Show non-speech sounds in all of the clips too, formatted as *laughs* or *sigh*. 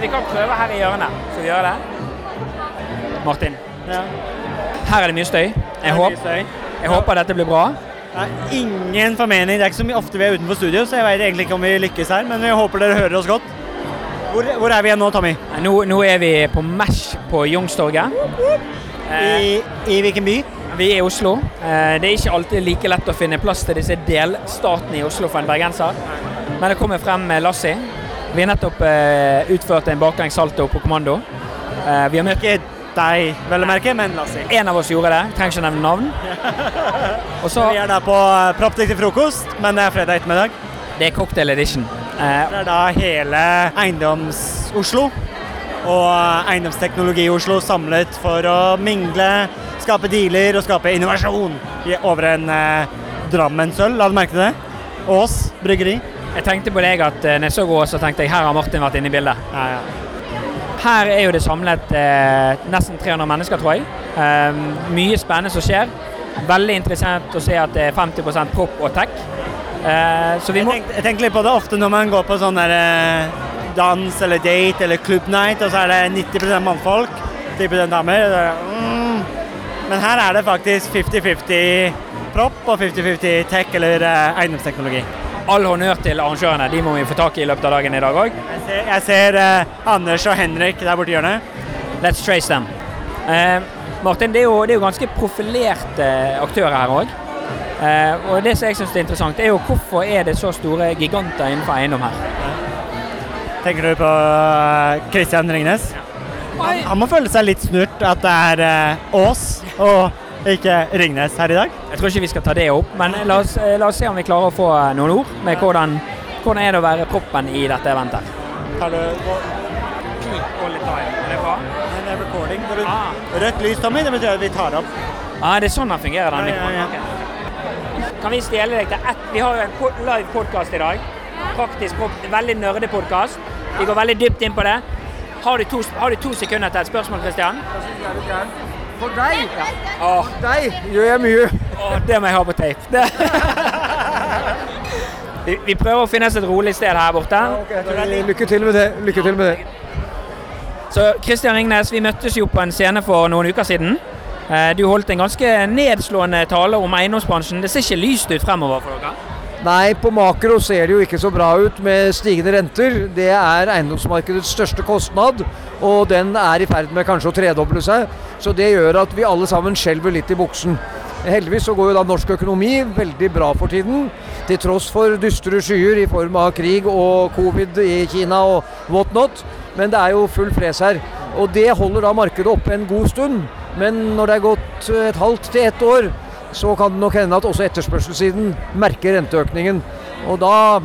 vi kan prøve her i hjørnet. Skal vi gjøre det? Martin, Ja. her er det mye støy. Jeg, håp, mye støy. jeg håper dette blir bra. Det er ingen formening. Det er ikke så mye ofte vi er utenfor studio, så jeg vet egentlig ikke om vi lykkes her, men vi håper dere hører oss godt. Hvor, hvor er vi igjen nå, Tommy? Nå, nå er vi på Mesh på Youngstorget. Eh, I, I hvilken by? vi er i Oslo. Eh, det er ikke alltid like lett å finne plass til disse delstatene i Oslo for en bergenser. Men det kommer frem med Lassie. Vi har nettopp eh, utført en baklengs salto på kommando. Eh, vi har møtt Ikke deg, vel å merke, men si. En av oss gjorde det. Trenger ikke nevne navn. *laughs* Og så Vi er da på eh, til frokost, men det er fredag ettermiddag. Det er cocktail edition. Eh, Det er da hele Eiendoms-Oslo og Eiendomsteknologi Eiendomsteknologi-Oslo samlet for å mingle, skape dealer og skape innovasjon over en eh, Drammensøl. La du merke til det? Ås bryggeri. Jeg tenkte på deg at eh, når jeg så Ås, så tenkte jeg her har Martin vært inne i bildet. Ja, ja. Her er jo det samlet eh, nesten 300 mennesker, tror jeg. Eh, mye spennende som skjer. Veldig interessant å se at det er 50% prop og tech. Eh, så vi Jeg må tenkte, jeg tenkte litt på det ofte når man går på sånn der eh, dans eller date eller club night, og så er det 90 mannfolk, 10 damer. er Mm. Men her er det faktisk 50-50 propp og 50-50 tech eller eh, eiendomsteknologi. All honnør til arrangørene. De må vi få tak i i løpet av dagen i dag òg. Jeg ser, jeg ser uh, Anders og Henrik der borte i hjørnet. Let's trace them. Uh, Martin, det er, jo, det er jo ganske profilerte aktører her òg. Uh, og det som jeg syns er interessant, er jo hvorfor er det så store giganter innenfor eiendom her? Tenker du på Kristian Ringnes? Han, han må føle seg litt snurt at det er eh, Ås og ikke Ringnes her i dag. Jeg tror ikke vi skal ta det opp, men la oss, eh, la oss se om vi klarer å få eh, noen ord med hvordan, hvordan er det å være proppen i dette eventet. Tar du All the time. Er det bra? Det er recording. Det Ah. Rødt lys, Tommy, det betyr at vi tar opp. Ja, det er sånn den fungerer, den Ja, ja, ja. Kan vi stjele deg til ett Vi har jo en live podkast i dag. Praktisk, veldig nerdepodkast. Vi går veldig dypt inn på det. Har du to, har du to sekunder til et spørsmål, Christian? For deg, For deg gjør jeg mye. åh, det må jeg ha på tape. *laughs* Vi, vi prøver å finne oss et rolig sted her borte. Lykke til med det. Lykke til med det. Så Christian Ringnes, vi møttes jo på en scene for noen uker siden. Eh, Du holdt en ganske nedslående tale om eiendomsbransjen. Det ser ikke lyst ut fremover for dere? Nei, på makro ser det jo ikke så bra ut med stigende renter. Det er eiendomsmarkedets største kostnad, og den er i ferd med kanskje å tredoble seg. Så det gjør at vi alle sammen skjelver litt i buksen. Heldigvis så går jo da norsk økonomi veldig bra for tiden, til tross for dystre skyer i form av krig og covid i Kina og whatnot. Men det er jo full fres her. Og det holder da markedet oppe en god stund. Men når det er gått et halvt til ett år, så kan det nok hende at også etterspørselssiden merker renteøkningen. Og da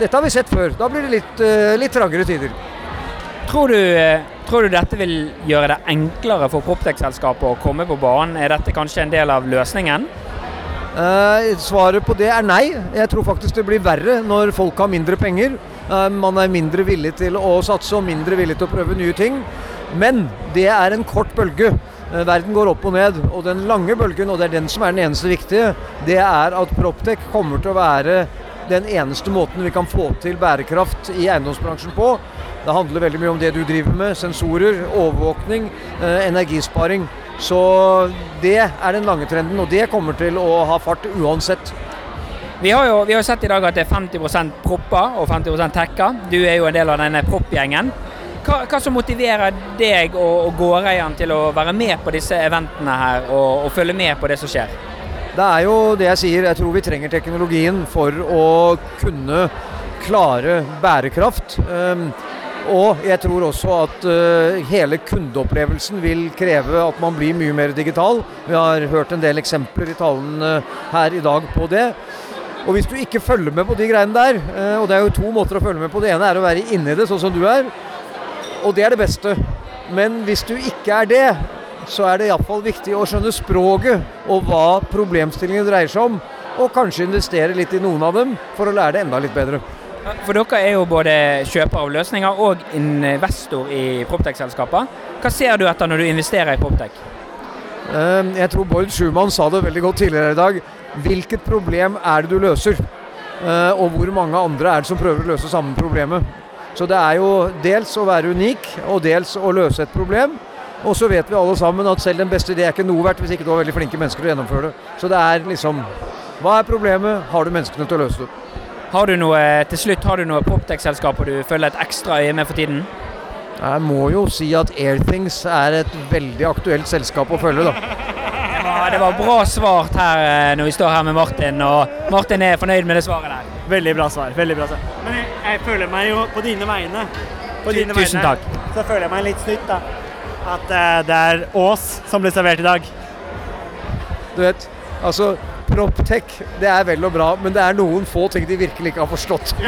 Dette har vi sett før. Da blir det litt, eh, litt trangere tider. Tror du, eh, tror du dette vil gjøre det enklere for Proptex-selskapet å komme på banen? Er dette kanskje en del av løsningen? Eh, svaret på det er nei. Jeg tror faktisk det blir verre når folk har mindre penger. Eh, man er mindre villig til å satse og mindre villig til å prøve nye ting. Men det er en kort bølge. Eh, verden går opp og ned. Og den lange bølgen, og det er den som er den eneste viktige, det er at Proptech kommer til å være den eneste måten vi kan få til bærekraft i eiendomsbransjen på. Det handler veldig mye om det du driver med. Sensorer, overvåkning, eh, energisparing. Så det er den lange trenden, og det kommer til å ha fart uansett. Vi har jo vi har sett i dag at det er 50% propper og 50% tekker. Du er jo en del av denne proppgjengen. Hva, hva som motiverer deg og, og gårdeieren til å være med på disse eventene her og, og følge med på det som skjer? Det er jo det jeg sier, jeg tror vi trenger teknologien for å kunne klare bærekraft. Um, og jeg tror også at uh, hele kundeopplevelsen vil kreve at man blir mye mer digital. Vi har hørt en del eksempler i talen her i dag på det. Og hvis du ikke følger med på de greiene der, uh, og det er jo to måter å følge med på. Det ene er å være inni det, sånn som du er. Og det er det beste. Men hvis du ikke er det, så er det iallfall viktig å skjønne språket og hva problemstillingen dreier seg om. Og kanskje investere litt i noen av dem for å lære det enda litt bedre. For dere er jo både kjøper av løsninger og investor i Proptech-selskaper. Hva ser du etter når du investerer i Proptech? Eh, Jeg tror Bård Schumann sa det veldig godt tidligere i dag. Hvilket problem er det du løser? Eh, Og hvor mange andre er det som prøver å løse samme problemet? Så det er jo dels å være unik, og dels å løse et problem. Og så vet vi alle sammen at selv den beste idé er ikke noe verdt hvis ikke du har veldig flinke mennesker til å gjennomføre det. Så det er liksom Hva er problemet? Har du menneskene til å løse det? Har du noe, til slutt, har du noe proptech-selskaper du følger et ekstra øye med for tiden? Jeg må jo si at Airthings er et veldig aktuelt selskap å følge, da. Det var, det var bra svart her eh, når vi står her med Martin, og Martin er fornøyd med det svaret der. Veldig bra svar. veldig bra svar. Men jeg, jeg føler meg jo på dine vegne. På dine tusen vegne, takk. Så føler jeg meg litt snytt, da. At eh, det er Ås som blir servert i dag. Du vet, altså Proptech, det er vel og bra, men det er noen få ting de virkelig ikke har forstått. *laughs*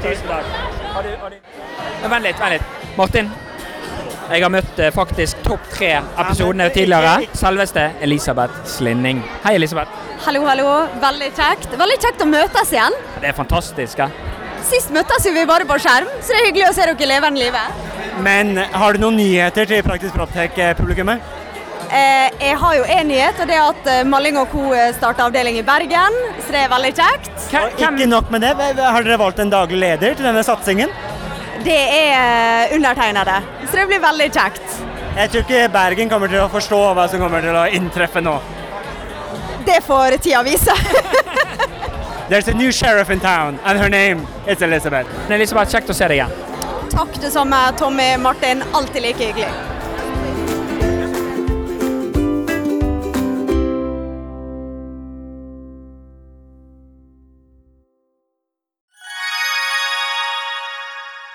Tusen takk. Har du, har du... Men Vent litt, vent litt. Martin, jeg har møtt eh, faktisk topp tre episodene tidligere. Selveste Elisabeth Slinning. Hei, Elisabeth. Hallo, hallo. Veldig kjekt. Veldig kjekt å møtes igjen. Det er fantastisk. Ja. Sist møttes vi bare på skjerm, så det er hyggelig å se dere levende livet. Men har du noen nyheter til Praktisk Proptech-publikummet? Eh, jeg har jo én nyhet, og det er at eh, Malling og co. starter avdeling i Bergen, så det er veldig kjekt. Og Ikke nok med det, har dere valgt en daglig leder til denne satsingen? Det er eh, undertegnede, så det blir veldig kjekt. Jeg tror ikke Bergen kommer til å forstå hva som kommer til å inntreffe nå. Det får tida vise. *laughs* There's a new sheriff in town, and her name is Elizabeth. Elisabeth, kjekt å se deg igjen. Takk det samme, Tommy Martin. Alltid like hyggelig.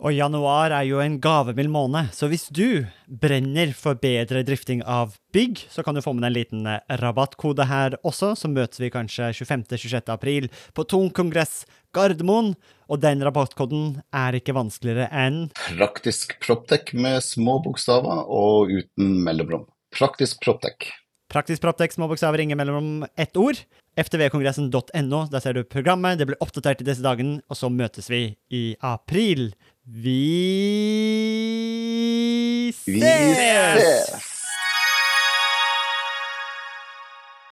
Og januar er jo en gavemild måned, så hvis du brenner for bedre drifting av bygg, så kan du få med deg en liten eh, rabattkode her også, så møtes vi kanskje 25.-26. april på Tung kongress Gardermoen, og den rabattkoden er ikke vanskeligere enn Praktisk Proptech med små bokstaver og uten mellomrom. Praktisk Proptech. Praktisk Proptech, små bokstaver, ingen mellomrom, ett ord. ftvkongressen.no, der ser du programmet, det blir oppdatert i disse dagene, og så møtes vi i april. Vi Vi ses! ses!